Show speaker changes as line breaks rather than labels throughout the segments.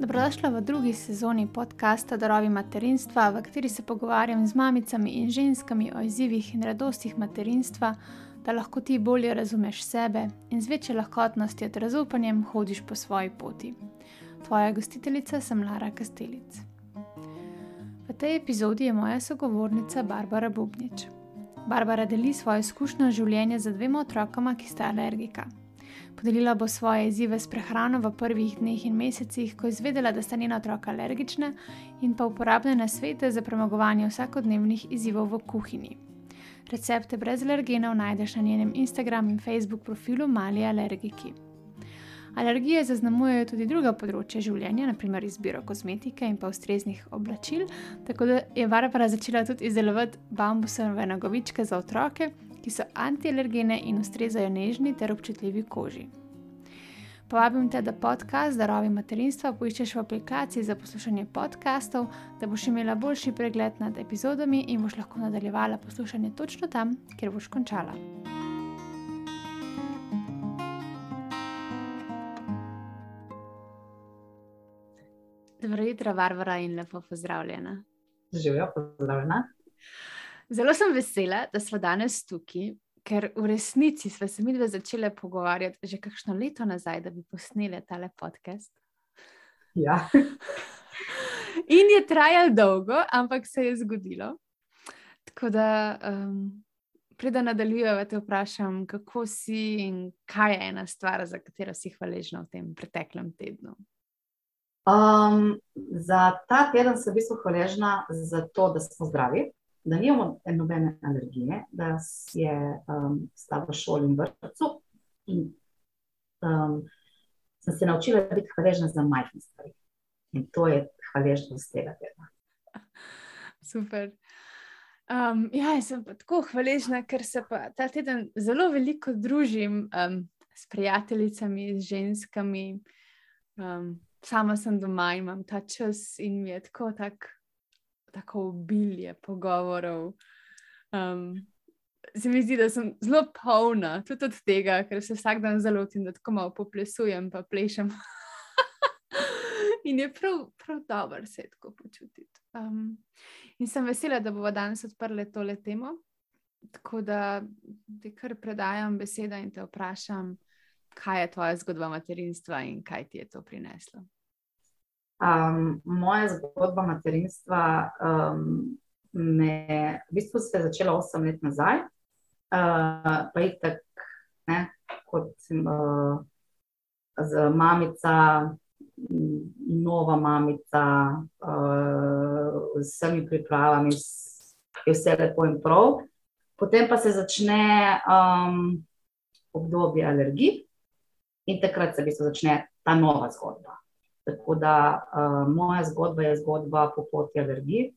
Dobrodošla v drugi sezoni podcasta Darovi materinstva, v kateri se pogovarjam z mamicami in ženskami o izzivih in radostih materinstva, da lahko ti bolje razumeš sebe in z večjo lahkotnostjo ter zaupanjem hodiš po svoji poti. Tvoja gostiteljica sem Lara Kastelic. V tej epizodi je moja sogovornica Barbara Bubnič. Barbara deli svoje izkušnjo življenja z dvema otrokama, ki sta alergika. Podelila bo svoje izzive s prehrano v prvih dneh in mesecih, ko je izvedela, da sta njena otroka alergična, in pa uporabne nasvete za premagovanje vsakodnevnih izzivov v kuhinji. Recepte brez alergenov najdeš na njenem Instagram in Facebook profilu Mali alergiki. Alergije zaznamujejo tudi druga področja življenja, naprimer izbiro kozmetike in pa ustreznih oblačil, tako da je Barbara začela tudi izdelovati bambusove nogavičke za otroke, ki so antialergene in ustrezajo nežni ter občutljivi koži. Povabim te, da podcast Darovi materinstva poiščeš v aplikaciji za poslušanje podkastov, da boš imela boljši pregled nad epizodami in boš lahko nadaljevala poslušanje točno tam, kjer boš končala. Dobro jutro, Barbara, in lepo pozdravljena.
Živijo, pozdravljena.
Zelo sem vesela, da smo danes tukaj, ker v resnici smo se mi dve začeli pogovarjati že kakšno leto nazaj, da bi posneli tale podcast.
Ja.
In je trajalo dolgo, ampak se je zgodilo. Tako da, um, preden nadaljujemo, te vprašam, kako si in kaj je ena stvar, za katero si hvaležna v tem preteklem tednu.
Um, za ta teden sem v bistvu hvaležna za to, da smo zdravi da nimamo nobene alergije, da je um, sta v šoli in vrtu. In um, sem se naučila biti hvaležna za majhne stvari. In to je hvaležnost tega tedna.
Super. Um, ja, jaz sem pa tako hvaležna, ker se pa ta teden zelo veliko družim um, s prijateljicami, z ženskami. Um, sama sem doma in imam ta čas, in mi je tako tak tako obilje pogovorov. Um, se mi zdi, da sem zelo polna tudi od tega, ker se vsak dan zelo lotim, da tako malo poplesujem, pa plešem. in je prav, prav dobro se tako počutiti. Um, in sem vesela, da bomo danes odprli tole temo. Tako da ti kar predajam besedo in te vprašam, kaj je tvoja zgodba materinstva in kaj ti je to prineslo.
Um, moja zgodba materinstva um, me, v bistvu se je začela 8 let nazaj, uh, pa je tako, kot uh, z mamica, nova mamica, uh, z vsemi pripravami, je vse lepo in prav. Potem pa se začne um, obdobje alergij in takrat se v bistvu začne ta nova zgodba. Tako da uh, moja zgodba je zgodba po poti alergij,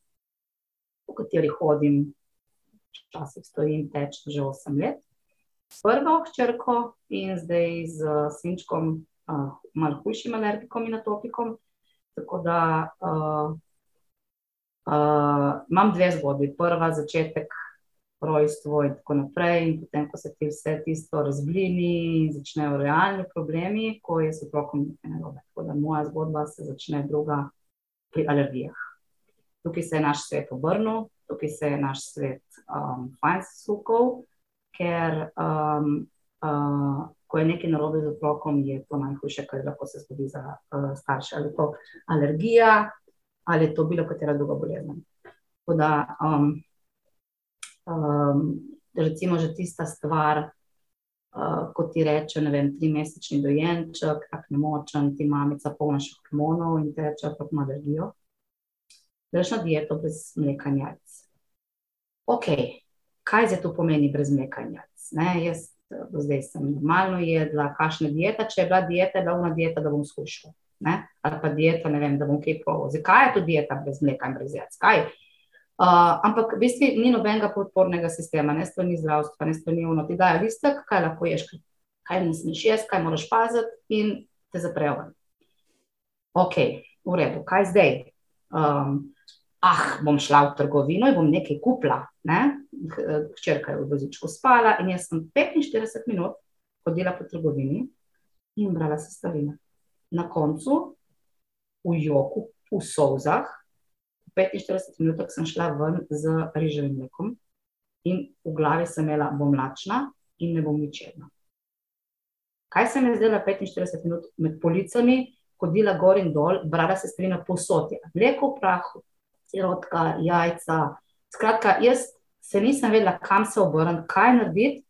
po kateri hodim, včasih stojim teč že 8 let, prvo hčerko in zdaj z sinčkom, uh, malo hujšim alergikom in atopikom. Tako da uh, uh, imam dve zgodbi. Prva začetek rojstvo in tako naprej. In potem, ko se ti vse tisto razblini in začnejo realni problemi, ko je s otrokom nekaj narobe. Tako da moja zgodba se začne druga pri alergijah. Tukaj se je naš svet obrnil, tukaj se je naš svet um, fajn sukal, ker um, uh, ko je nekaj narobe z otrokom, je to najhujše, kar lahko se zgodi za uh, starše. Ali je to alergija, ali je to bilo katera druga bolezen. Tako da um, um, recimo že tista stvar, uh, kot ti reče, ne vem, tri mesečni dojenček, tako nemočen, ti mamica polna še hormonov in te reče, kako ima alergijo. Greš na dieto brez mleka in jajc. Ok, kaj zdaj to pomeni brez mleka in jajc? Ne, jaz do zdaj sem normalno jedla, kakšna dieta, če je bila dieta, je bila una dieta, da bom skušala. Ne? Ali pa dieta, ne vem, da bom kaj proval. Zakaj je to dieta brez mleka in brez jajc? Kaj? Uh, ampak v bistvu ni nobenega podpornega sistema, ne strani zdravstva, ne strani uno. Ti dajo listek, kaj lahko ješ, kaj ne smeš jesti, kaj moraš paziti in te zaprejo. Ok, v redu, kaj zdaj? Um, ah, bom šla v trgovino in bom nekaj kupila. Ne? Hčerka je v vozičku spala in jaz sem 45 minut hodila po trgovini in brala sestavine. Na koncu v joku, v solzah. V 45 minutah sem šla ven z riževim mlekom in v glavi sem imela, bom lačna in ne bom ničedna. Kaj se mi je zdelo 45 minut med policami, hodila gor in dol, brala se strina posodja, mleko v prahu, sirotka, jajca. Skratka, jaz se nisem vedela, kam se obrniti, kaj narediti,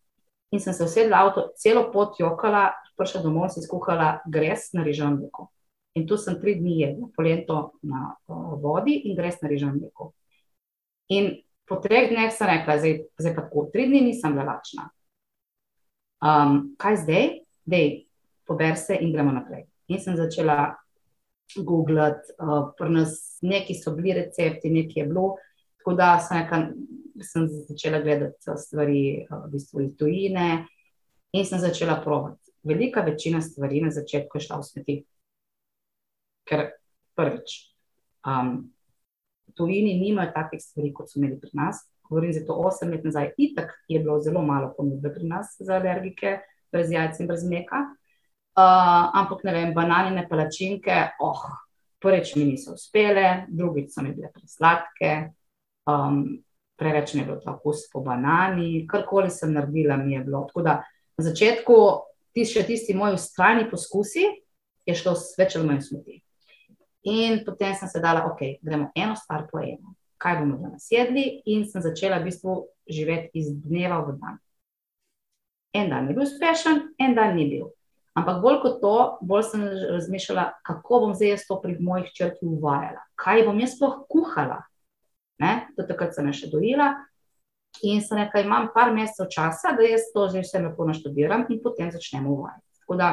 in sem se usedla v avto, celo pot jokala, prišla domov in si skuhala gres na rižem mleko. In tu sem tri dni jedla, polento na uh, vodi in gres na rižem mleko. In po treh dneh sem rekla, zdaj, zdaj pa tako, tri dni nisem bila lačna. Um, kaj zdaj? Dej, pober se in gremo naprej. In sem začela googlati, uh, pri nas neki so bili recepti, neki je bilo. Tako da sem, neka, sem začela gledati stvari uh, v bistvu iz tujine in sem začela provati. Velika večina stvari na začetku je šla v smeti. Ker prvič, um, tujini nimajo takih stvari, kot so imeli pri nas. Govorim za to osem let nazaj, itak je bilo zelo malo ponudbe pri nas za alergike, brez jajc in brez mleka. Uh, ampak ne vem, bananine palačinke, oh, prvič mi niso uspele, drugič so mi bile presladke, um, preveč mi je bilo tako po banani, karkoli sem naredila, mi je bilo. Tako da na začetku, ti še tisti moji ustrajni poskusi, je šlo več ali manj smeti. In potem sem se dala, ok, gremo eno stvar po eno, kaj bomo danes jedli, in sem začela v bistvu živeti iz dneva v dan. En dan je bil uspešen, en dan ni bil. Ampak bolj kot to, bolj sem razmišljala, kako bom zdaj jaz to pri mojih črkih uvajala, kaj bom jaz sploh kuhala. Do takrat sem še dojila in sem rekla, imam par mesecev časa, da jaz to že vse lepo naštudiram in potem začnemo uvajati. Tako da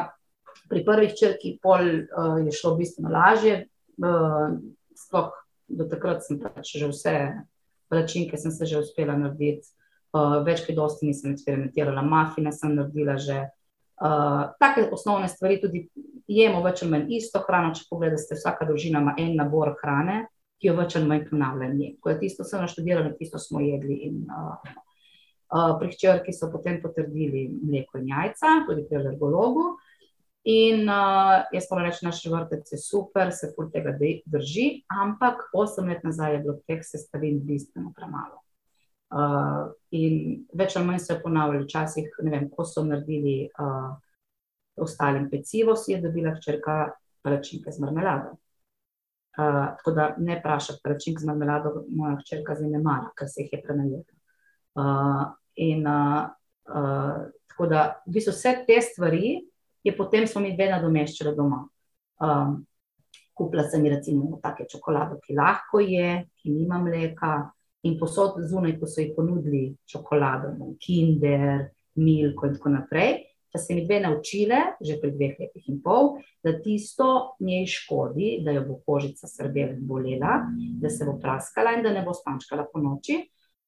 pri prvih črkih pol uh, je šlo bistveno lažje, uh, sploh do takrat sem pač že vse plačinke sem se že uspela narediti, uh, več kot dosti nisem eksperimentirala, mafine sem naredila že. Uh, take osnovne stvari tudi jemo več ali manj isto hrano, če pogledate, vsaka družina ima en nabor hrane, ki jo več ali manj ponavljamo. Ko je tisto vse naštudirano, tisto smo jedli. In, uh, uh, pri hčerki so potem potrdili mleko in jajca, tudi pri alergologu. In uh, jaz moram reči, naš vrtec je super, se ful tega drži, ampak osem let nazaj je bilo teh sestavin bistveno premalo. Uh, in več ali manj se je ponavljalo, včasih, ne vem, ko so naredili uh, ostalim pecivo, si je dobila hčerka palačinke z marmelado. Uh, tako da ne vprašaj, palačink z marmelado, moja hčerka zdaj ne mara, ker se jih je prenajedla. Uh, in uh, uh, tako da, v bistvu, vse te stvari je potem smo mi dve nadomeščali doma. Um, kupila sem recimo take čokolade, ki lahko je, ki nima mleka, in posod zunaj, ko so jih ponudili čokolado, Kinder, Milko in tako naprej. Da se mi dve naučile, že pred dveh letih in pol, da tisto njej škodi, da jo bo kožica srbela in bolela, da se bo praskala in da ne bo spančkala po noči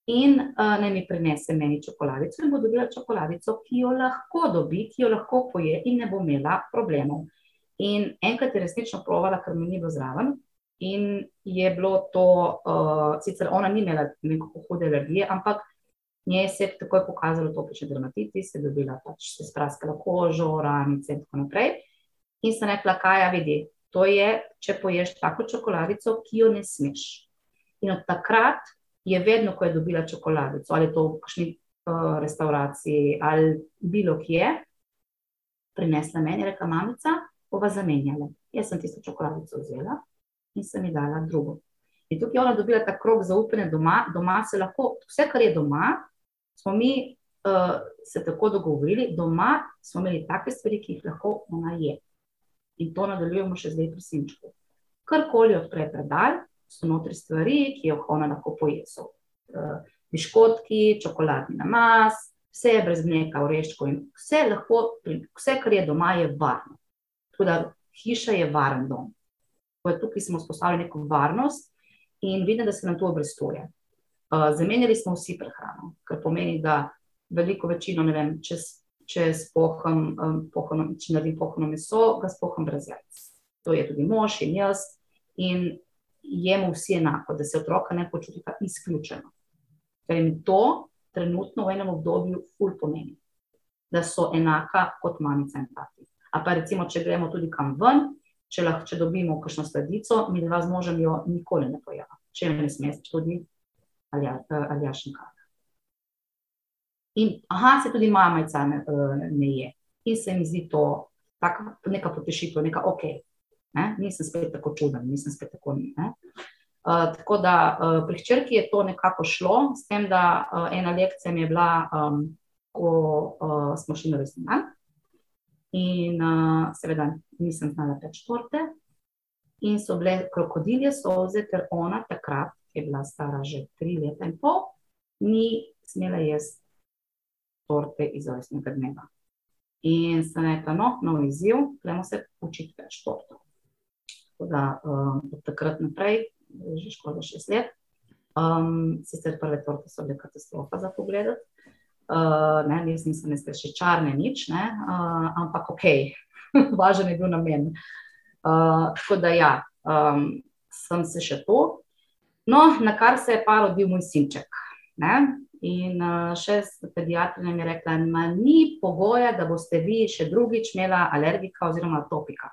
in uh, naj mi prinese meni čokoladico in bo dobila čokoladico, ki jo lahko dobi, ki jo lahko poje in ne bo imela problemov. In enkrat je resnično provala, ker mi ni bilo zraven. In je bilo to, uh, sicer ona ni imela neko hude alergije, ampak njej se je takoj pokazalo to, če dermatitis, se je dobila pač se spraskala kožo, ranice in tako naprej. In sem rekla, kaj ja vidi, to je, če poješ tako čokoladico, ki jo ne smeš. In od takrat je vedno, ko je dobila čokoladico, ali to v kakšni uh, restauraciji ali bilo kje, prinesla meni, reka mamica, bova zamenjala. Jaz sem tisto čokoladico vzela in sem ji dala drugo. In tukaj je ona dobila ta krok zaupanja doma, doma se lahko, vse, kar je doma, smo mi uh, se tako dogovorili, doma smo imeli take stvari, ki jih lahko ona je. In to nadaljujemo še zdaj pri Sinčku. Karkoli odpre predal, so notri stvari, ki jih ona lahko poje. So uh, biškotki, čokoladni namaz, vse je brez mleka, oreščkov in vse lahko, vse, kar je doma, je varno. Tako da hiša je varen dom. Tukaj smo vzpostavili neko varnost in vidim, da se nam to obrestuje. Uh, zamenjali smo vsi prehrano, kar pomeni, da veliko večino, ne vem, če, če spoham, um, pohano, če naredim pohano meso, ga spoham brez jajc. To je tudi mož in jaz. In jemo vsi enako, da se otroka ne počutita izključeno. Ker jim to trenutno v enem obdobju ful pomeni, da so enaka kot mamica in tati. A pa recimo, če gremo tudi kam ven, če, lahko, če dobimo kakšno sledico, mi dva z možem jo nikoli ne pojava. Če ne smeš, tudi ali jašen kar. In aha, se tudi moja majica ne, ne je. In se mi zdi to neka potešitev, neka ok. Ne? Nisem spet tako čuden, nisem spet tako. Ne? Uh, tako da uh, pri hčerki je to nekako šlo, s tem, da uh, ena lekcija mi je bila, um, ko uh, smo šli na restoran. In uh, seveda nisem znala več torte. In so bile krokodilje soze, ker ona takrat, ki je bila stara že tri leta in pol, ni smela jesti torte iz rojstnega dneva. In sem rekla, no, nov izziv, gremo se učiti več tortov. Tako da um, od takrat naprej, že škoda šest let, um, sicer prve torte so bile katastrofa za pogled. Uh, ne, jaz nisem nekaj še čarne, nič, ne, uh, ampak ok, važen je bil namen. Uh, tako da ja, um, sem se še to. No, na kar se je pa rodil moj sinček. Ne? In še pediatrinja mi je rekla, da ni pogoja, da boste vi še drugič imela alergika oziroma topika.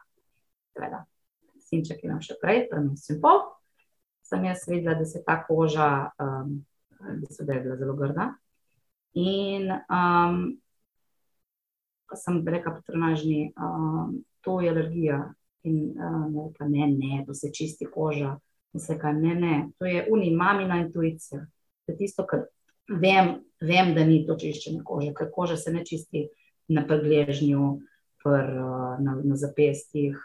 Sinček nam še prej, mesec in pol. Sem jaz videla, da se ta koža, um, da se da je bila zelo grda. In um, sem rekla, patronažni, um, to je alergija. In um, rekla, ne, ne, to se čisti koža. In se rekla, ne, ne, to je unimamina intuicija. To je tisto, kar vem, vem, da ni to čiščenje kože, ker koža se ne čisti na pregležnju, pr, na, na zapestih,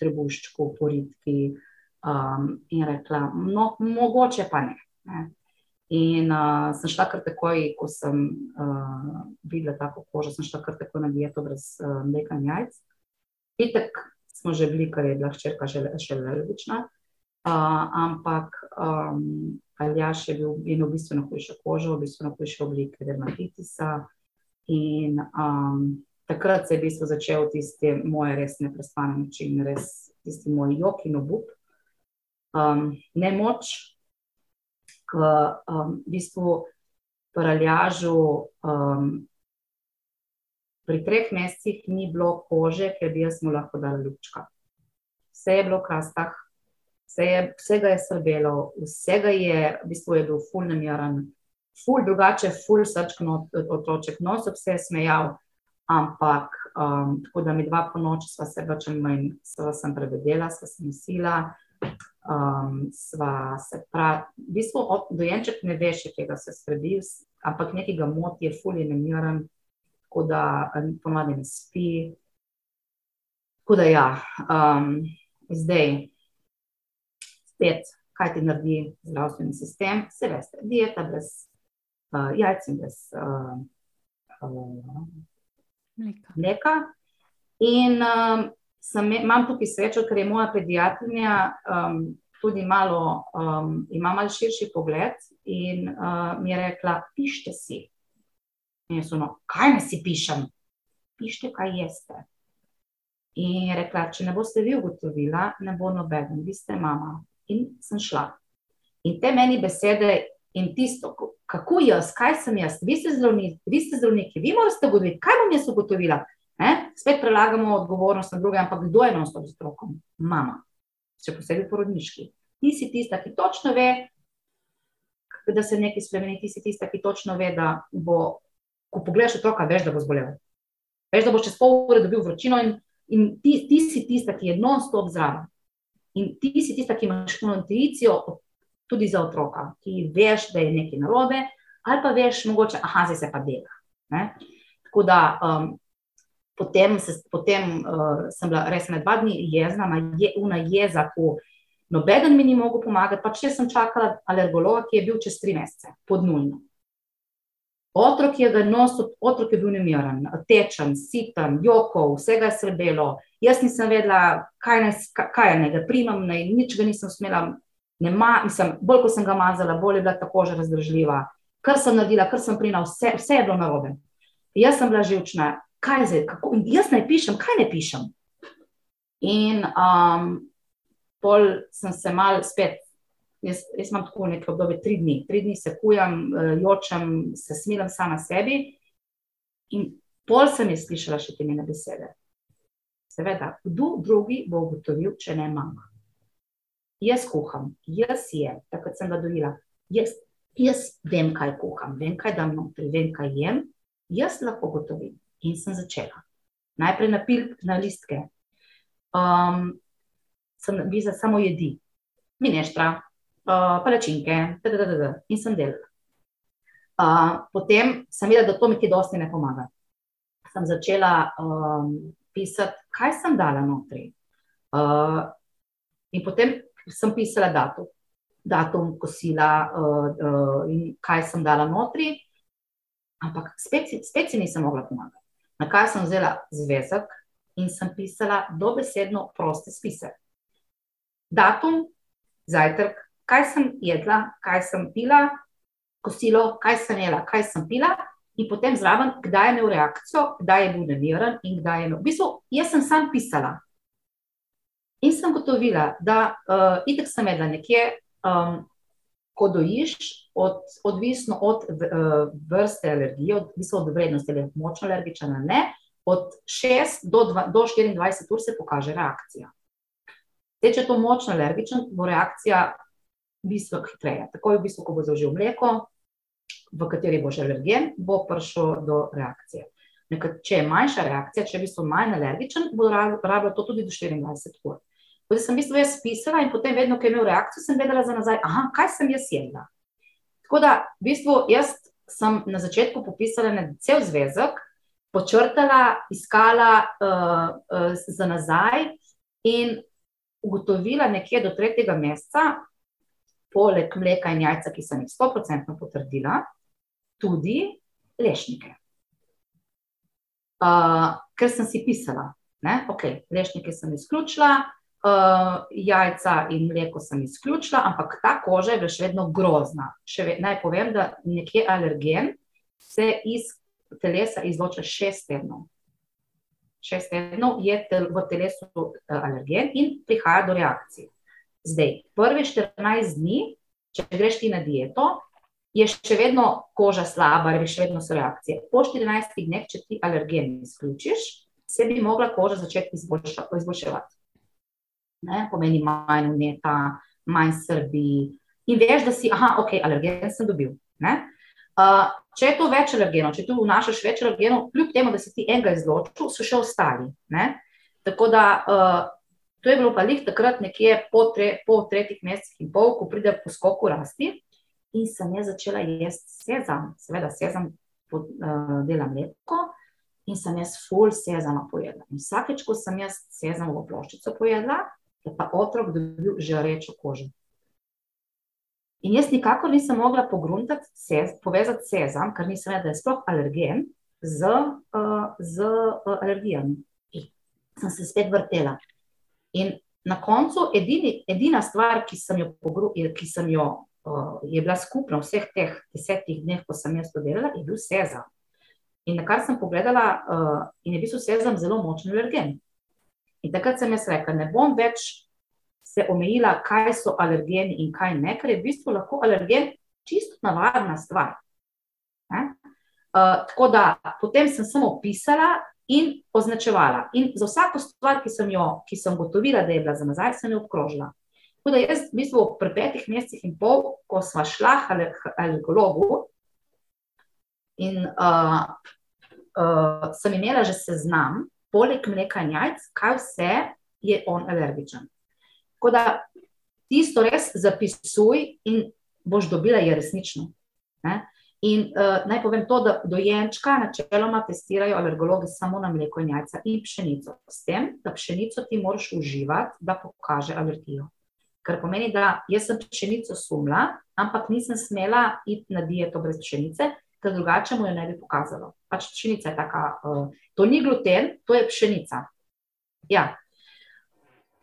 trebuščku, poritki. Um, in rekla, no, mogoče pa ne. ne. In uh, sem šla kar takoj, ko sem uh, videla tako kožo, sem šla kar takoj na dieto brez uh, mleka in jajc. Petek smo že bili, ker je bila hčerka še, še alergična, uh, ampak um, Aljaš je bil in v bistvu na hujšo kožo, v bistvu na hujšo oblike dermatitisa. In um, takrat se je v bistvu začel tisti moj res neprespane noči in res tisti moj jok in obup. Um, nemoč, k um, v bistvu paraljažu. Um, pri treh mesecih ni bilo kože, ker bi jaz mu lahko dala ljubčka. Vse je bilo v kastah, vse je, vsega je srbelo, vsega je, v bistvu je bil ful namiran, ful drugače, ful srčk otroček, no so vse smejal, ampak um, tako da mi dva po noči sva se vrčala in sva sem prevedela, sva se nosila, um, sva se pravi, v bistvu dojenček ne ve še, kje se skrbi, ampak nekaj ga moti, je fulje nemiren, tako da ponovadi ne spi. Tako da ja, um, zdaj spet, kaj ti naredi zdravstveni sistem, se veste, dieta brez uh, jajc in brez uh, uh,
mleka.
mleka. In um, sem, imam tukaj srečo, ker je moja pediatrinja um, tudi malo, um, ima malo širši pogled in uh, mi je rekla: Pišite si. In jaz sem, kaj naj si pišem? Pišite, kaj jeste. In je rekla: Če ne boste vi ugotovila, ne bo noben, vi ste mama. In sem šla. In te meni besede. In tisto, kako jaz, kaj sem jaz, vi ste zdravniki, vi ste zdravniki, vi morate ugotoviti, kaj bom jaz ugotovila. Ne? Spet prelagamo odgovornost na druge, ampak kdo je enostavno z otrokom? Mama, še posebej porodniški. Ti si tista, ki točno ve, da se nekaj spremeni, ti si tista, ki točno ve, da bo, ko pogledaš otroka, veš, da bo zbolel. Veš, da bo čez pol ure dobil vročino, in, in ti, ti si tista, ki je non-stop zraven. In ti si tista, ki imaš intuicijo tudi za otroka, ki veš, da je nekaj narobe, ali pa veš, mogoče, ah, zdaj se pa dela. Ne? Tako da um, potem, se, potem uh, sem bila res na dva dni jezna, je, una jeza, ko noben mi ni mogel pomagati. Pač jaz sem čakala alergologa, ki je bil čez tri mesece, podnujno. Otrok je ga nosil, otrok je bil nemiren, tečen, siten, jokov, vsega je srbelo. Jaz nisem vedela, kaj, ne, kaj je nekaj, primam, ne, nič ga nisem smela. Ma, mislim, bolj ko sem ga mazala, bolj je bila tako že razdržljiva. Kar sem naredila, kar sem prinala, vse, vse je bilo narobe. Jaz sem bila živčna, kaj zdaj, kako, jaz naj pišem, kaj ne pišem. In um, pol sem se mal spet, jaz, jaz imam tako nekaj obdobje, tri dni, tri dni se kujam, eh, jočem, se smilam sama sebi. In pol sem jaz slišala še te njene besede. Seveda, kdo drugi bo ugotovil, če ne mama. Jaz kuham, jaz jem, takrat sem ga dojela. Jaz, jaz vem, kaj kuham, vem, kaj dam notri, vem, kaj jem. Jaz lahko ugotovim. In sem začela. Najprej na, pil, na listke. Um, sem videla samo jedi, mineštra, uh, palačinke, td. in sem delala. Uh, potem sem videla, da to mi ti dosti ne pomaga. Sem začela um, pisati, kaj sem dala notri. Uh, in potem sem pisala datum, datum kosila uh, uh, in kaj sem dala notri, ampak spet, spet si nisem mogla pomagati. Na kaj sem vzela zvezek in sem pisala dobesedno proste spise. Datum, zajtrk, kaj sem jedla, kaj sem pila, kosilo, kaj sem jela, kaj sem pila. In potem zraven, kdaj je imel reakcijo, kdaj je bil nemiren in kdaj je imel. V bistvu, jaz sem sam pisala, In sem gotovila, da uh, itek sem jedla nekje, um, ko dojiš, od, odvisno od uh, vrste alergije, odvisno od vrednosti, ali je močno alergična ali ne, od 6 do, 2, do 24 ur se pokaže reakcija. Te, če je to močno alergičen, bo reakcija bistveno hitreje. Tako je v bistvu, ko bo zaužil mleko, v kateri boš alergen, bo prišel do reakcije. Nekaj, če je manjša reakcija, če je v bistvu manj alergičen, bo rabljeno to tudi do 24 ur. Da sem v bistvu jaz pisala in potem, vedno, ko je imel reakcijo, sem vedela za nazaj, aha, kaj sem jaz jedla. Tako da, v bistvu, jaz sem na začetku popisala na cel zvezek, počrtala, iskala uh, uh, za nazaj in ugotovila nekje do tretjega meseca, poleg mleka in jajca, ki sem jih 100% potrdila, tudi lešnike. Uh, ker sem si pisala, da okay, lešnike sem izključila, Uh, jajca in mleko sem izključila, ampak ta koža je še vedno grozna. Še ve, naj povem, da nekje alergen se iz telesa izloča šest tednov. Šest tednov je tel, v telesu uh, alergen in prihaja do reakcije. Zdaj, prvi 14 dni, če greš ti na dieto, je še vedno koža slaba, ali še vedno so reakcije. Po 14 dneh, če ti alergen izključiš, se bi mogla koža začeti izboljševati ne, pomeni manj uneta, manj srbi. In veš, da si, aha, ok, alergen sem dobil. Uh, če je to več alergenov, če tu vnašaš več alergenov, kljub temu, da si ti enega izločil, so še ostali. Ne? Tako da uh, to je bilo pa lih takrat nekje po, tre, po tretjih mesecih in pol, ko pride po skoku rasti. In sem jaz začela jesti sezam, seveda sezam pod, uh, dela mleko. In sem jaz full sezama pojedla. In vsakeč, ko sem jaz sezamovo ploščico pojedla, je pa otrok dobil žarečo kožo. In jaz nikakor nisem mogla pogruntati, sez, povezati sezam, ker nisem vedela, da je sploh alergen z, uh, z uh, alergijami. In sem se spet vrtela. In na koncu edini, edina stvar, ki sem jo, pogru, ki sem jo uh, je bila skupna v vseh teh desetih dneh, ko sem jaz to delala, je bil sezam. In na kar sem pogledala, uh, in je bil sezam zelo močen alergen. In takrat sem jaz rekla, ne bom več se omejila, kaj so alergeni in kaj ne, ker je v bistvu lahko alergen čisto navadna stvar. Uh, tako da potem sem samo pisala in označevala. In za vsako stvar, ki sem jo, ki sem gotovila, da je bila za nazaj, sem jo obkrožila. Tako da jaz, v bistvu, pri petih mesecih in pol, ko smo šla k alergologu, in uh, uh, sem imela že seznam, poleg mleka in jajc, kaj vse je on alergičen. Tako da tisto res zapisuj in boš dobila, je resnično. Ne? In uh, naj povem to, da dojenčka načeloma testirajo alergologi samo na mleko in jajca in pšenico. S tem, da pšenico ti moraš uživati, da pokaže alergijo. Kar pomeni, da jaz sem pšenico sumla, ampak nisem smela iti na dieto brez pšenice, ker drugače mu jo ne bi pokazalo. Pač pšenica je taka, uh, to ni gluten, to je pšenica. Ja.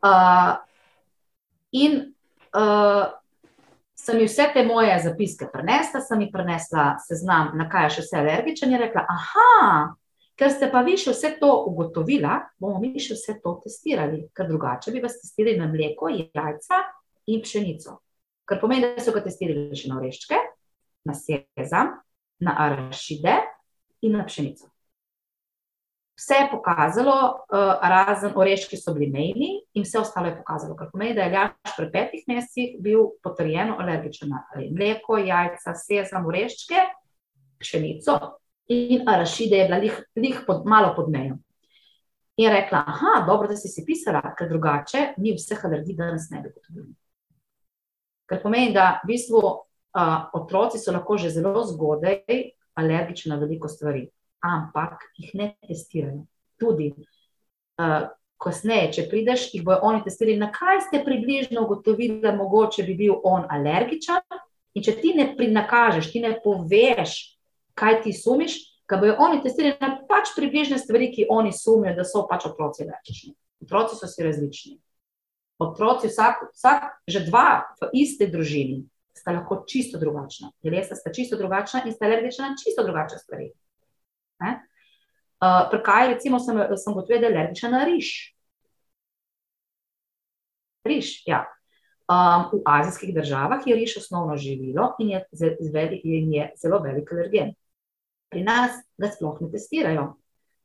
Uh, in uh, sem ji vse te moje zapiske prenesla, sem ji prenesla seznam, na kaj je še vse alergičen, in rekla: Aha, ker ste pa vi še vse to ugotovila, bomo mi še vse to testirali, ker drugače bi vas testirali na mleko, jajca in pšenico. Kar pomeni, da so ga testirali še na oreščke, na sezam, na arašide in na pšenico. vse je pokazalo, uh, razen oreščki so bili mejni in vse ostalo je pokazalo. Kar pomeni, da je Ljaš pri petih mesecih bil potrjeno alergičen na mleko, jajca, sezam, oreščke, pšenico in arašide je bila lih, lih pod, malo pod mejo. In rekla, aha, dobro, da si si pisala, ker drugače mi vseh alergij danes ne bi potrebili. Ker pomeni, da v bistvu uh, otroci so lahko že zelo zgodaj alergični na veliko stvari ampak jih ne testirajo. Tudi uh, kasneje, če prideš, jih bojo oni testirali, na kaj ste približno ugotovili, da mogoče bi bil on alergičen. In če ti ne prinakažeš, ti ne poveš, kaj ti sumiš, ga bojo oni testirali na pač približne stvari, ki oni sumijo, da so pač otroci alergični. Otroci so si različni. Otroci, vsak, vsak, že dva v iste družini, sta lahko čisto drugačna. Telesa sta čisto drugačna in sta alergična na čisto drugačne stvari. Uh, Prekaj, recimo, sem, sem gotovila, da je alergična na riž. Riž, ja. Um, v azijskih državah je riž osnovno živilo in je, zvedi, in je zelo velik alergen. Pri nas ga sploh ne testirajo.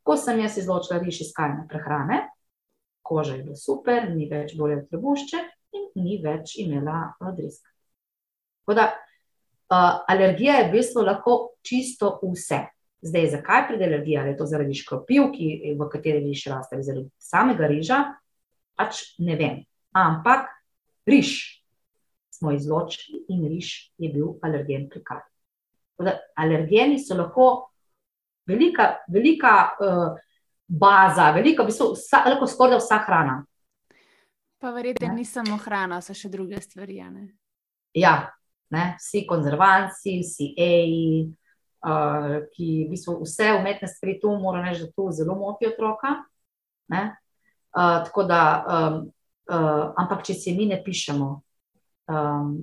Ko sem jaz izločila riž iz kajne prehrane, koža je bila super, ni več bolje od trebušče in ni več imela odriska. Uh, alergija je v bistvu lahko čisto vse. Zdaj, zakaj pride alergija? Ali je to zaradi škropil, ki, v kateri riž raste, ali zaradi samega riža? Pač ne vem. Ampak riž smo izločili in riž je bil alergen pri kar. Alergeni so lahko velika, velika uh, baza, velika, v bistvu, vsa, lahko skoraj vsa hrana.
Pa verjete, ni samo hrana, so še druge stvari.
Ja, ne? vsi konzervanci, vsi eji uh, ki v bistvu vse umetne stvari tu, moram reči, da tu zelo motijo otroka. Uh, tako da, um, uh, ampak če si mi ne pišemo, um,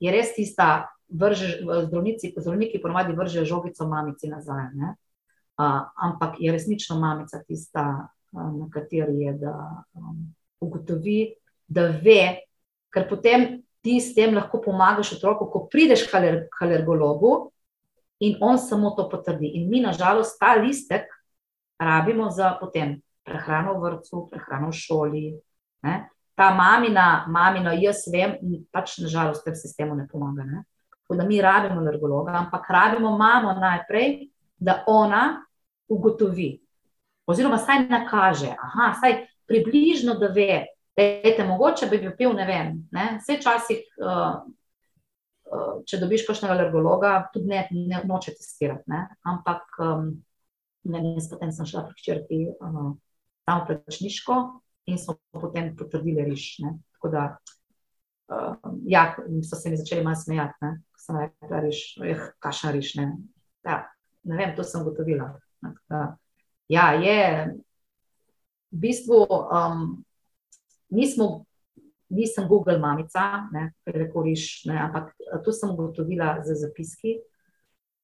je res tista, vrže, zdravnici, zdravniki ponovadi vržejo žogico mamici nazaj. Uh, ampak je resnično mamica tista, uh, na kateri je, da um, ugotovi, da ve, ker potem. Ti s tem lahko pomagaš otroku, ko prideš k alergologu, in on samo to potrdi. In mi, nažalost, ta listek rabimo za potem prehrano v vrtu, prehrano v šoli. Ne? Ta mamina, mamino, jaz vem, pač nažalost, v sistemu ne pomaga. Ne? Da mi rabimo alergologa, ampak rabimo mamo najprej, da ona ugotovi, oziroma saj nakaže, aha, saj približno, da ve, je mogoče, bi bil, ne vem, ne? vse časih. Uh, Eh, če dobiš kakšnega alergologa, tudi ne, ne noče testirati. Ne? Ampak um, ne, ne, potem sem šla pri črti uh, tam v Plečniško in so potem potrdili riš. Ne? Tako da, uh, ja, so se mi začeli malo smejati, ne? ko sem rekla, riš, eh, kaša riš. Ne? Ja, ne vem, to sem gotovila. Ja, je v bistvu, um, mi smo nisem Google mamica, ne, rekoriš, ne, ampak to sem ugotovila z zapiski.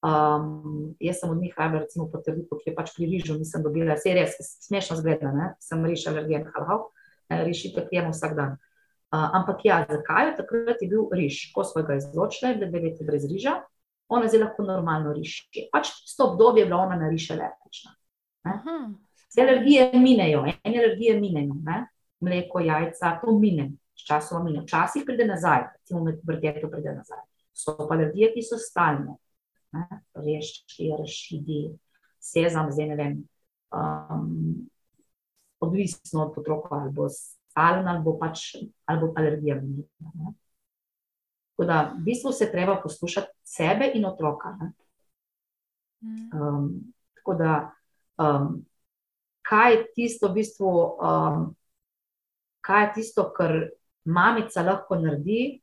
Um, jaz sem od njih rabila, recimo, potrditev, ki je pač pri rižu, nisem dobila, se je res smešno zgleda, ne, sem riž alergijen, halal, rešite, ki jemo vsak dan. Uh, ampak ja, zakaj? Takrat je bil riž, ko smo ga izločili, da je bil brez riža, ona je lahko normalno riž. Pač to obdobje je bila ona na riž električna. Vse alergije minejo, ene alergije minejo, ne? Mleko, jajca, to mine sčasoma mine. Včasih pride nazaj, recimo med vrtetom pride nazaj. So pa ljudje, ki so stalni, reščki, rašidi, sezam, zdaj ne vem, um, odvisno od otroka, ali bo stalen, ali bo pač, ali bo alergija. Tako da, v bistvu se treba poslušati sebe in otroka. Um, tako da, um, kaj je tisto, v bistvu, um, kaj je tisto, kar mamica lahko naredi,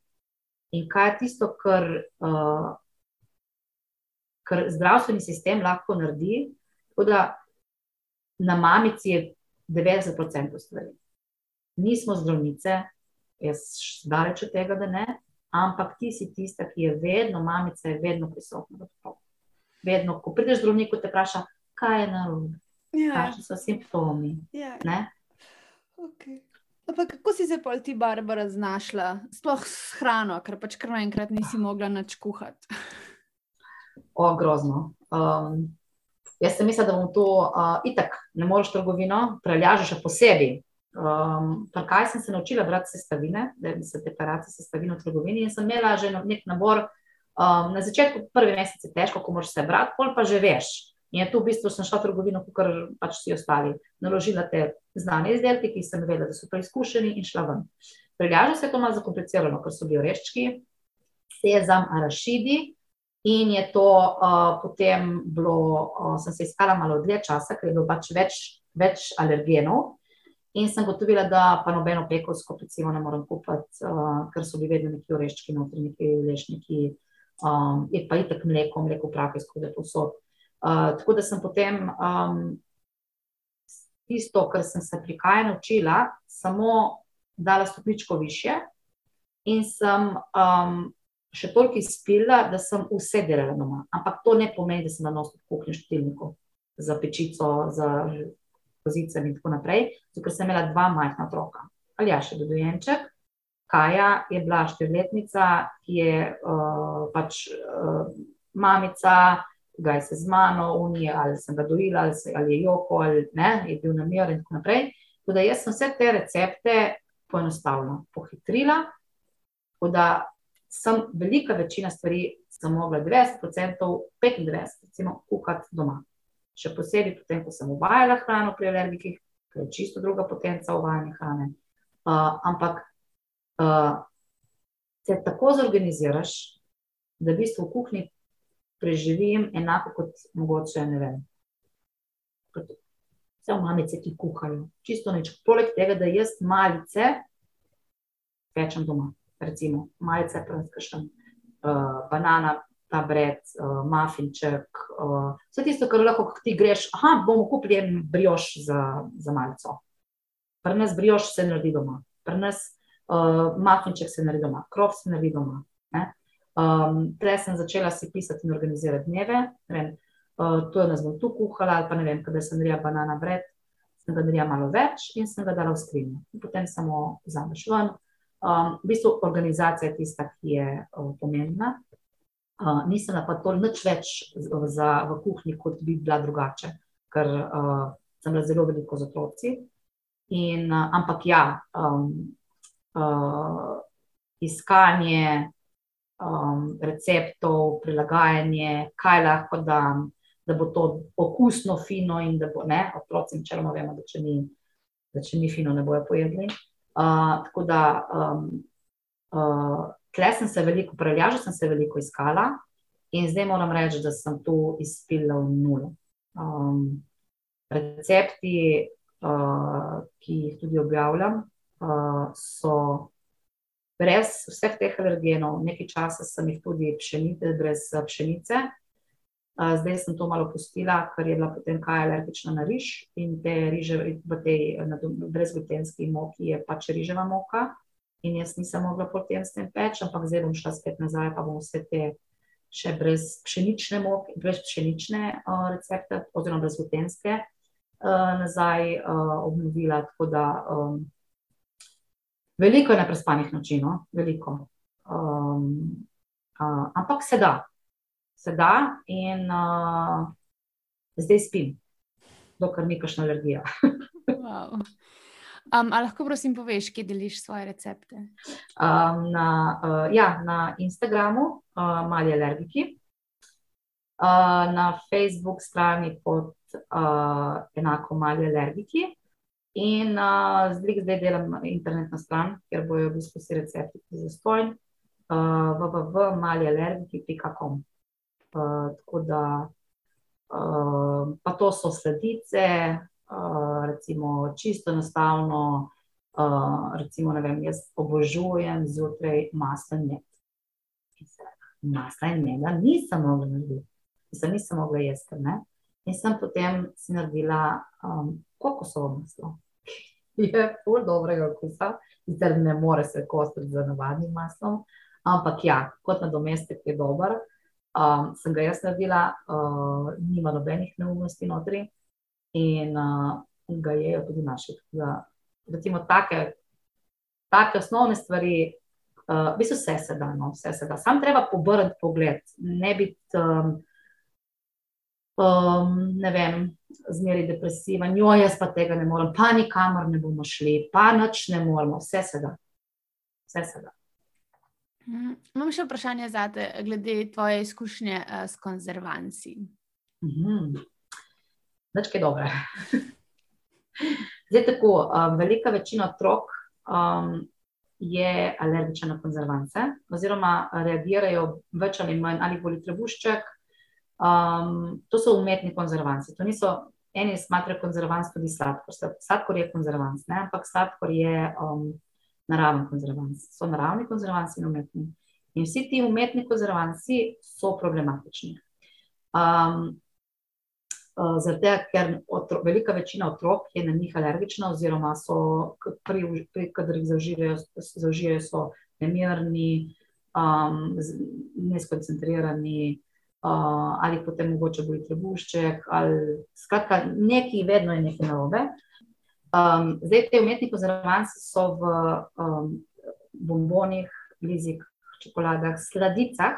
in kaj je tisto, kar, uh, kar zdravstveni sistem lahko naredi. Tako da na mamici je 90% stvari. Nismo zdravnice, jaz daleč od tega, da ne, ampak ti si tista, ki je vedno, mamica je vedno prisotna. Vedno, ko prideš zdravniku, te vpraša, kaj je narobe. Ja. Kakšni so simptomi? Ja.
Okay. Pa kako si se pol ti, Barbara, znašla, sploh s hrano, ker pač kar naenkrat nisi mogla nič kuhati?
Grozno. Um, jaz sem mislila, da bom to uh, itak ne moreš trgovino, preljažeš še posebej. Um, kaj sem se naučila brati sestavine, da bi se deklaracije sestavine v trgovini in sem imela že nek nabor. Um, na začetku, prvi mesec je težko, ko moraš se brati, pol pa že veš. In je tu v bistvu sem šla v trgovino, kot pač vsi ostali. Naložila te znane izdelke, ki sem vedela, da so preizkušeni in šla ven. Preljaža se je to malo zakomplicirano, ker so bili oreščki, sezam, arašidi. In je to uh, potem bilo, uh, sem se iskala malo dlje časa, ker je bilo pač več, več alergenov. In sem gotovila, da pa nobeno pekovsko pecivo ne morem kupiti, uh, ker so bili vedno neki oreščki, notri neki lešniki, um, je pa itek mleko, mleko prah iz kode posod. Uh, tako da sem potem um, tisto, kar sem se pri kaj naučila, samo dala stopničko više in sem um, še toliko izpila, da sem vse delala doma. Ampak to ne pomeni, da sem na nosu kuhinjo štilniku za pečico, za pozicami in tako naprej, ker sem imela dva majhna otroka. Ali ja, še dojenček, Kaja je bila štiriletnica, ki je uh, pač uh, mamica, gaj se z mano, unije, ali sem ga dojila, ali, se, ali je joko, ali ne, je bil namir in tako naprej. Tako da jaz sem vse te recepte poenostavila, pohitrila, tako da sem velika večina stvari, sem mogla 90%, 95% recimo, kuhati doma še posebej potem, ko sem uvajala hrano pri alergikih, ker je čisto druga potenca uvajanja hrane. Uh, ampak uh, se tako zorganiziraš, da v bistvu v kuhinji preživim enako kot mogoče ne vem. Vse mamice, ki kuhajo, čisto nič. Poleg tega, da jaz malice pečem doma, recimo malice, praskašem, uh, banana, ta bred, uh, mafinček, uh, vse tisto, kar lahko ti greš. Aha, bomo kupili en brioš za, za malico. Pri nas brioš se naredi doma, pri nas uh, mafinček se naredi doma, krov se naredi doma. Um, Prej sem začela si pisati in organizirati dneve. Vem, uh, to je nas bom tu kuhala, ali pa ne vem, kada sem naredila banana bred, sem ga naredila malo več in sem ga dala v skrinjo. Potem samo vzameš ven. Um, v bistvu organizacija je tista, ki je uh, pomembna. Uh, nisem pa to nič več za, v kuhinji, kot bi bila drugače, ker uh, sem bila zelo veliko z otroci. In, uh, ampak ja, um, uh, iskanje um, receptov, prilagajanje, kaj lahko dam, da bo to okusno, fino in da bo ne, otroci načeloma vemo, da če ni, da če ni fino, ne bojo pojedli. Uh, tako da. Um, uh, Tle sem se veliko, preljažila sem se veliko iskala in zdaj moram reči, da sem tu izpila v nulo. Um, recepti, uh, ki jih tudi objavljam, uh, so brez vseh teh alergenov. Nekaj časa sem jih tudi pšenice, brez pšenice. Uh, zdaj sem to malo pustila, ker je bila potem kaj alergična na riž in te riže v tej brezglutenski moki je pač riževa moka in jaz nisem mogla potem s tem peč, ampak zdaj bom šla spet nazaj, pa bom vse te še brez pšenične moke, brez pšenične uh, recepte, oziroma brez glutenske, uh, nazaj uh, obnovila. Tako da um, veliko je neprespanih noči, no? veliko. Um, uh, ampak se da, se da in uh, zdaj spim, dokler ni kašna alergija.
wow. Um, ali lahko, prosim, poveš, kje deliš svoje recepte?
Um, na, uh, ja, na Instagramu, uh, mali alergiki, uh, na Facebook strani pod uh, enako mali alergiki. In uh, zdaj, zdaj delam internetno stran, kjer bojo v bistvu vsi recepti za stojn, uh, www.malialergiki.com. Uh, tako da, uh, pa to so sledice, recimo, čisto enostavno. Uh, recimo, vem, jaz obožujem zjutraj maslen med. Masla in meda nisem mogla narediti, nisem, nisem mogla jesti. Ne? In sem potem si naredila um, kokosovo maslo. Je pol dobrega okusa, sicer ne more se kostiti z navadnim maslom, ampak ja, kot nadomestek je dober. Um, sem ga jaz naredila, uh, nima nobenih neumnosti notri in uh, ga jejo tudi naši. Da, recimo, take, take osnovne stvari, uh, v bistvu vse se da, no, vse se da. Sam treba pobrati pogled, ne biti um, um, ne vem, zmeri depresiva, njo jaz pa tega ne morem, pa nikamor ne bomo šli, pa nič ne moremo, vse se da. Vse se da.
Mm, imam še vprašanje za te, glede tvoje izkušnje uh, s konzervanci.
Mhm. Nič kaj dobre. Zdaj tako, um, velika večina otrok um, je alergična na konzervance, oziroma reagirajo več ali manj ali boli trebušček. Um, to so umetni konzervanci. To niso eni smatrajo konzervans, tudi sladkor. Sladkor je konzervans, ne? ampak sladkor je um, naraven konzervans. So naravni konzervanci in umetni. In vsi ti umetni konzervanci so problematični. Um, Uh, tega, ker otro, velika večina otrok je na njih alergična, oziroma so, pri, pri, kadar jih zaužijejo, so nemirni, um, neskoncentrirani, uh, ali potem mogoče boli trebušček, ali skratka, nekaj, vedno je nekaj narobe. Um, zdaj, te umetni konzervanci so v um, bombonih, blizik, čokoladah, sladicah.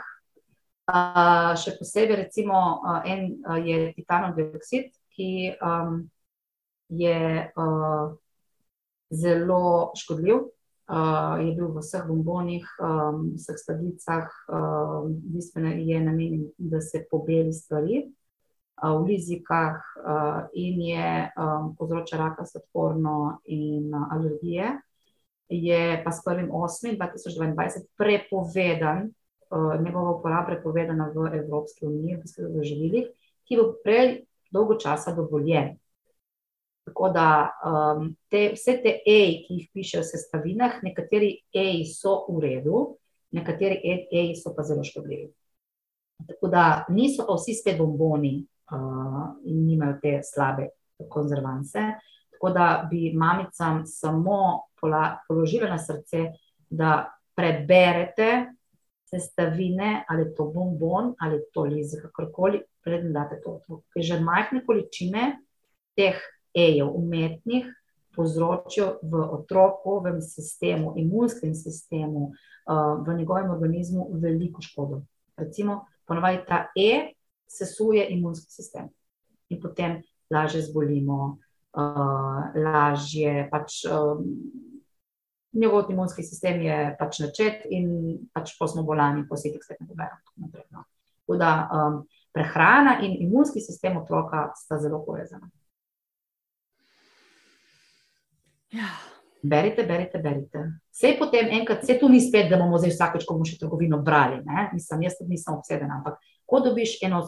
Uh, še posebej, recimo, uh, en uh, je titanov dioksid, ki um, je uh, zelo škodljiv. Uh, je bil v vseh bombonih, um, vseh sladicah, uh, bistveno je namenjen, da se pobeli stvari uh, v lizikah uh, in je um, povzroča raka sladkorno in uh, alergije. Je pa s 1.8.2022 prepovedan uh, njegova uporaba prepovedana v Evropski uniji, v živilih, ki bo prej dolgo časa dovoljen. Tako da um, te, vse te EI, ki jih pišejo v sestavinah, nekateri EI so v redu, nekateri EI so pa zelo škodljivi. Tako da niso pa vsi spet bomboni uh, in nimajo te slabe konzervance. Tako da bi mamicam samo pola, položila na srce, da preberete sestavine, ali to bombon, ali to lize, kakorkoli, preden date to otroku. Ker že majhne količine teh ejev, umetnih, povzročijo v otrokovem sistemu, imunskem sistemu, uh, v njegovem organizmu veliko škodo. Recimo, ponovadi ta E sesuje imunski sistem in potem lažje zbolimo, uh, lažje pač. Um, njegov imunski sistem je pač načet in pač po smo bolani, po vseh teh stvareh. No. Tako da um, prehrana in imunski sistem otroka sta zelo povezana.
Ja.
Berite, berite, berite. Vse potem, enkrat, vse tu ni spet, da bomo zdaj vsakeč, ko bomo še trgovino brali. Mislim, jaz tudi nisem obsedena, ampak ko dobiš eno,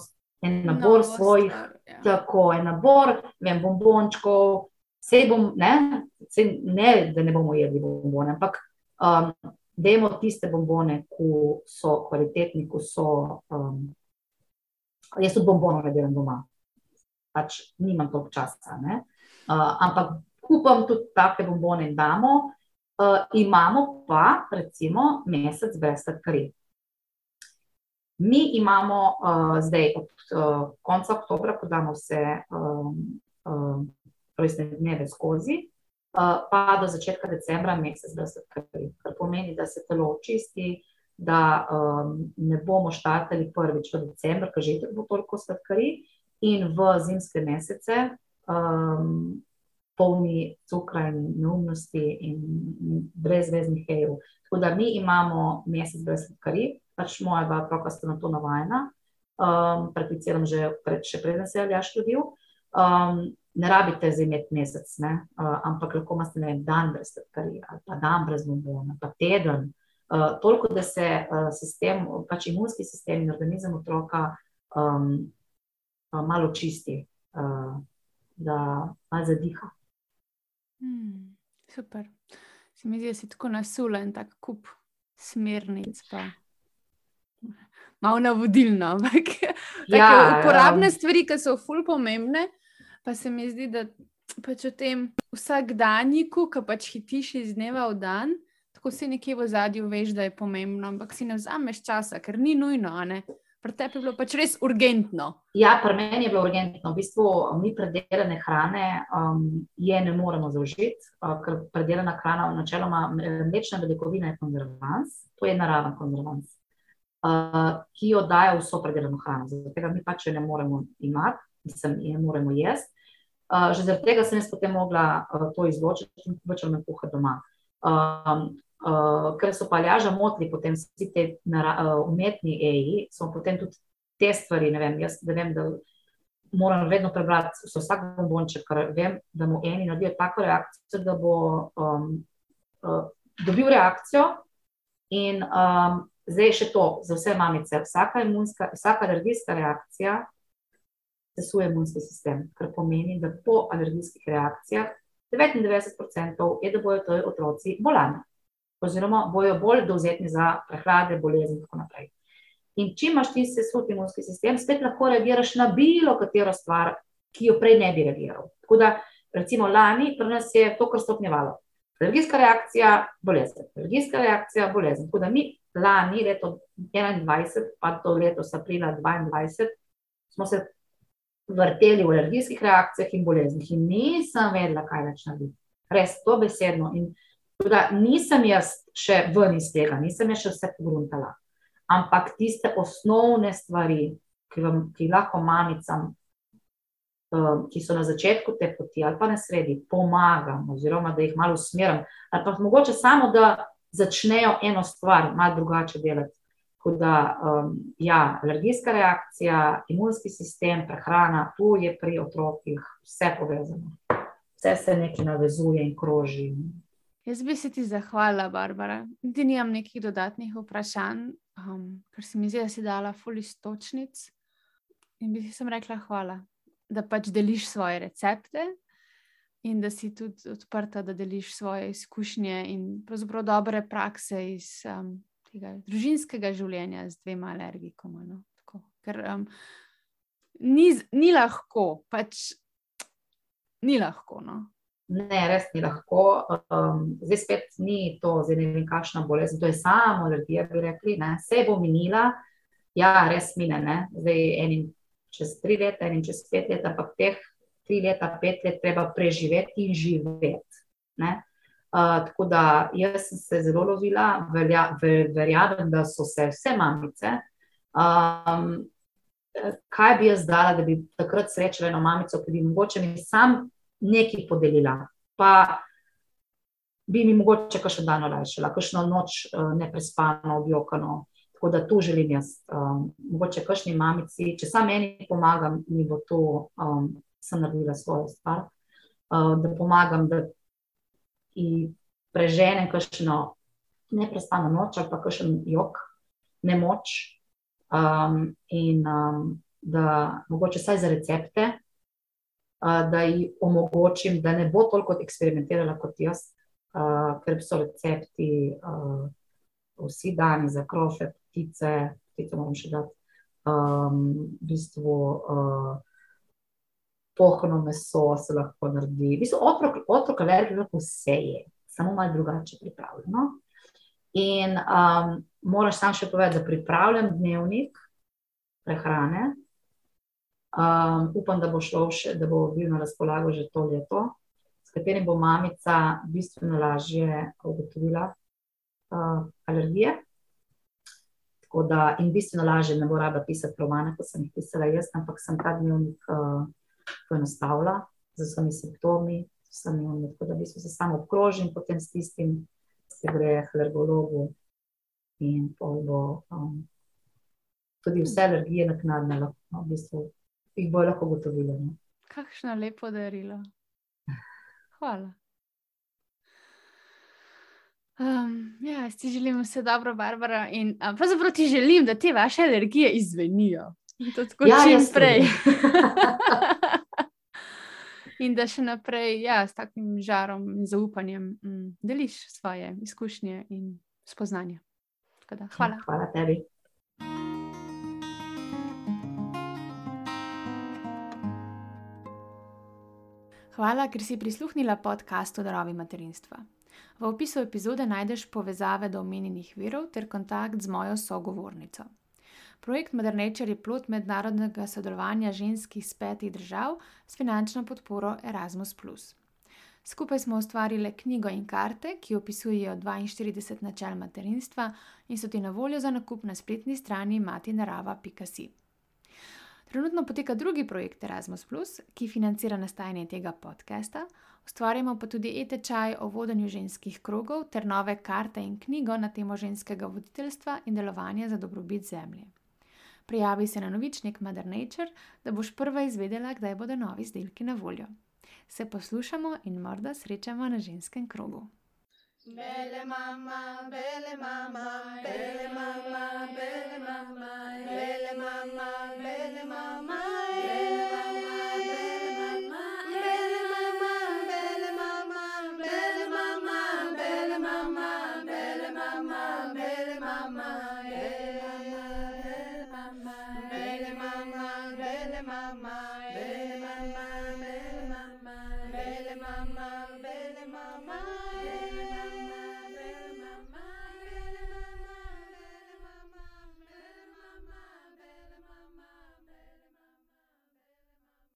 en nabor Novo svojih, stvar, ja. tako en nabor, vem, bombončkov, Sej bom, ne, sej ne, da ne bomo jedli bombone, ampak um, dajmo tiste bombone, ki so kvalitetni, ki so. Um, jaz tudi bombone ne delam doma, pač nimam toliko časa. Uh, ampak kupam tudi take bombone in damo. Uh, imamo pa, recimo, mesec brez sladkarij. Mi imamo uh, zdaj od uh, konca oktobra, ko damo vse um, um, rojstne dneve skozi, uh, pa do začetka decembra, mesec, se krvi. Kar pomeni, da se telo očisti, da um, ne bomo štartali prvič v decembr, ker že bo toliko sladkari, in v zimske mesece. Um, Polni cukra in neumnosti, in brezveznih hejev. Tako da mi imamo mesec brez sladkari, pač moja dva otroka sta na to navajena, um, prakticiram že pred, preden se je Aljaš rodil. Um, ne rabite za imeti mesec, uh, ampak lahko imate vem, dan brez sladkarij, ali pa dan brez bombona, pa teden. Uh, toliko, da se uh, sistem, pač imunski sistem in organizem otroka um, malo čisti, uh, da malo zadiha.
Hmm, super. Se mi zdi, da si tako nasulen, tako kup smernic. Pa. Malo navodilno, ampak ja, uporabne um, stvari, ki so fully pomembne, Pa se mi zdi, da pač v tem vsakdanjiku, ki pač hitiš iz dneva v dan, tako si nekje v zadju veš, da je pomembno, ampak si ne vzameš časa, ker ni nujno. Pri tebi je bilo pač res urgentno.
Ja, pri meni je bilo urgentno. V bistvu mi predelane hrane um, je ne moremo zaužiti, uh, ker predelana hrana, načeloma mlečna beljakovina, je konzervans, to je naraven konzervans, uh, ki jo daje vso predelano hrano. Zato mi pač ne moremo imati. nisem je moramo jesti. Uh, že zaradi tega sem jaz potem mogla uh, to izločiti in začela me kuhati doma. Um, uh, ker so paljaža motili potem vsi te uh, umetni EI, so potem tudi te stvari, ne vem, jaz da vem, da moram vedno prebrati vsak bombonček, ker vem, da mu eni naredijo tako reakcijo, da bo um, uh, dobil reakcijo in um, zdaj še to za vse mamice. Vsaka, imunska, vsaka alergijska reakcija sesuje imunski sistem, kar pomeni, da po alergijskih reakcijah 99% je, da bodo ti otroci bolani, oziroma bojo bolj dovzetni za prehlade, bolezni in tako naprej. In če imaš ti sesut imunski sistem, spet lahko reagiraš na bilo katero stvar, ki jo prej ne bi reagiral. Tako da, recimo, lani pri nas je to kar stopnjevalo. Alergijska reakcija, bolezen, alergijska reakcija, bolezen. Tako da mi lani, leto 2021, pa do letos aprila 2022, smo se vrteli v alergijskih reakcijah in boleznih. In nisem vedela, kaj več narediti. Res to besedno. In tudi nisem jaz še ven iz tega, nisem jaz še vse pogruntala. Ampak tiste osnovne stvari, ki, vam, ki lahko mamicam, um, ki so na začetku te poti ali pa na sredi, pomagam, oziroma da jih malo usmerim, ali pa mogoče samo, da začnejo eno stvar malo drugače delati. Tako da, um, ja, alergijska reakcija, imunski sistem, prehrana, tu je pri otrokih vse povezano. Vse se nekaj navezuje in kroži.
Jaz bi se ti zahvalila, Barbara. Ti nimam nekih dodatnih vprašanj, um, ker si mi zdi, da si dala fulistočnic. In bi ti rekla hvala, da pač deliš svoje recepte in da si tudi odprta, da deliš svoje izkušnje in pravzaprav dobre prakse iz. Um, tega družinskega življenja z dvema alergikoma. No? Tako, ker um, ni, ni lahko, pač ni lahko. No?
Ne, res ni lahko. Um, zdaj spet ni to, zdaj ne vem, kakšna bolezen. To je samo alergija, bi rekli. Ne? Vse bo minila, ja, res mine. Ne? Zdaj enim čez tri leta, enim čez pet let, ampak teh tri leta, pet let treba preživeti in živeti. Uh, tako da jaz sem se zelo lovila, verja, ver, verjamem, da so se vse mamice. Um, kaj bi jaz dala, da bi takrat srečala eno mamico, ki bi mogoče mi sam nekaj podelila, pa bi mi mogoče kakšno dan olajšala, kakšno noč uh, neprespano, objokano. Tako da tu želim jaz, um, mogoče kakšni mamici, če sam meni pomagam, mi bo to, um, sem naredila svojo stvar, uh, da pomagam, da prežene kakšno neprestano noč ali pa kakšen jok, nemoč. Um, in um, da mogoče vsaj za recepte, da ji omogočim, da ne bo toliko eksperimentirala kot jaz, ker so recepti vsi dani za krofe, ptice, ptice moram še dati. Um, v bistvu uh, pohno meso se lahko naredi. V bistvu, otrok, otrok alergij lahko vse je, samo malo drugače pripravljeno. In um, moraš sam še povedati, da pripravljam dnevnik prehrane. Um, upam, da bo šlo še, da bo bil na razpolago že to leto, s katerim bo mamica bistveno lažje ugotovila uh, alergije. Da, in bistveno lažje ne bo rada pisati romane, kot sem jih pisala jaz, ampak sem ta dnevnik uh, poenostavlja z vsemi simptomi, vsemi umimi, tako da v bistvu se samo obkrožim potem s tistim, ki gre k alergologu in bo um, tudi vse alergije naknadne, no, v bistvu jih bo lahko ugotovili. No.
Kakšno lepo darilo. Hvala. Um, ja, jaz ti želim vse dobro, Barbara. In pravzaprav ti želim, da te vaše alergije izvenijo. In to tako ja, čim prej. in da še naprej ja, s takim žarom in zaupanjem mm, deliš svoje izkušnje in spoznanje. Da, hvala.
Hvala tebi.
Hvala, ker si prisluhnila podkastu Darovi materinstva. V opisu epizode najdeš povezave do omenjenih virov ter kontakt z mojo sogovornico. Projekt Mother Nature je plot mednarodnega sodelovanja žensk iz petih držav s finančno podporo Erasmus. Skupaj smo ustvarili knjigo in karte, ki opisujejo 42 načel materinstva in so ti na voljo za nakup na spletni strani matinarava.si. Trenutno poteka drugi projekt Erasmus, ki financira nastajanje tega podcasta. Ustvarjamo pa tudi e-tečaj o vodenju ženskih krogov ter nove karte in knjigo na temo ženskega voditeljstva in delovanja za dobrobit zemlje. Prijavi se na novičnik Mother Nature, da boš prva izvedela, kdaj bodo novi izdelki na voljo. Se poslušamo in morda srečamo na ženskem krogu. Bele mama, bele mama, bele mama, bele mama.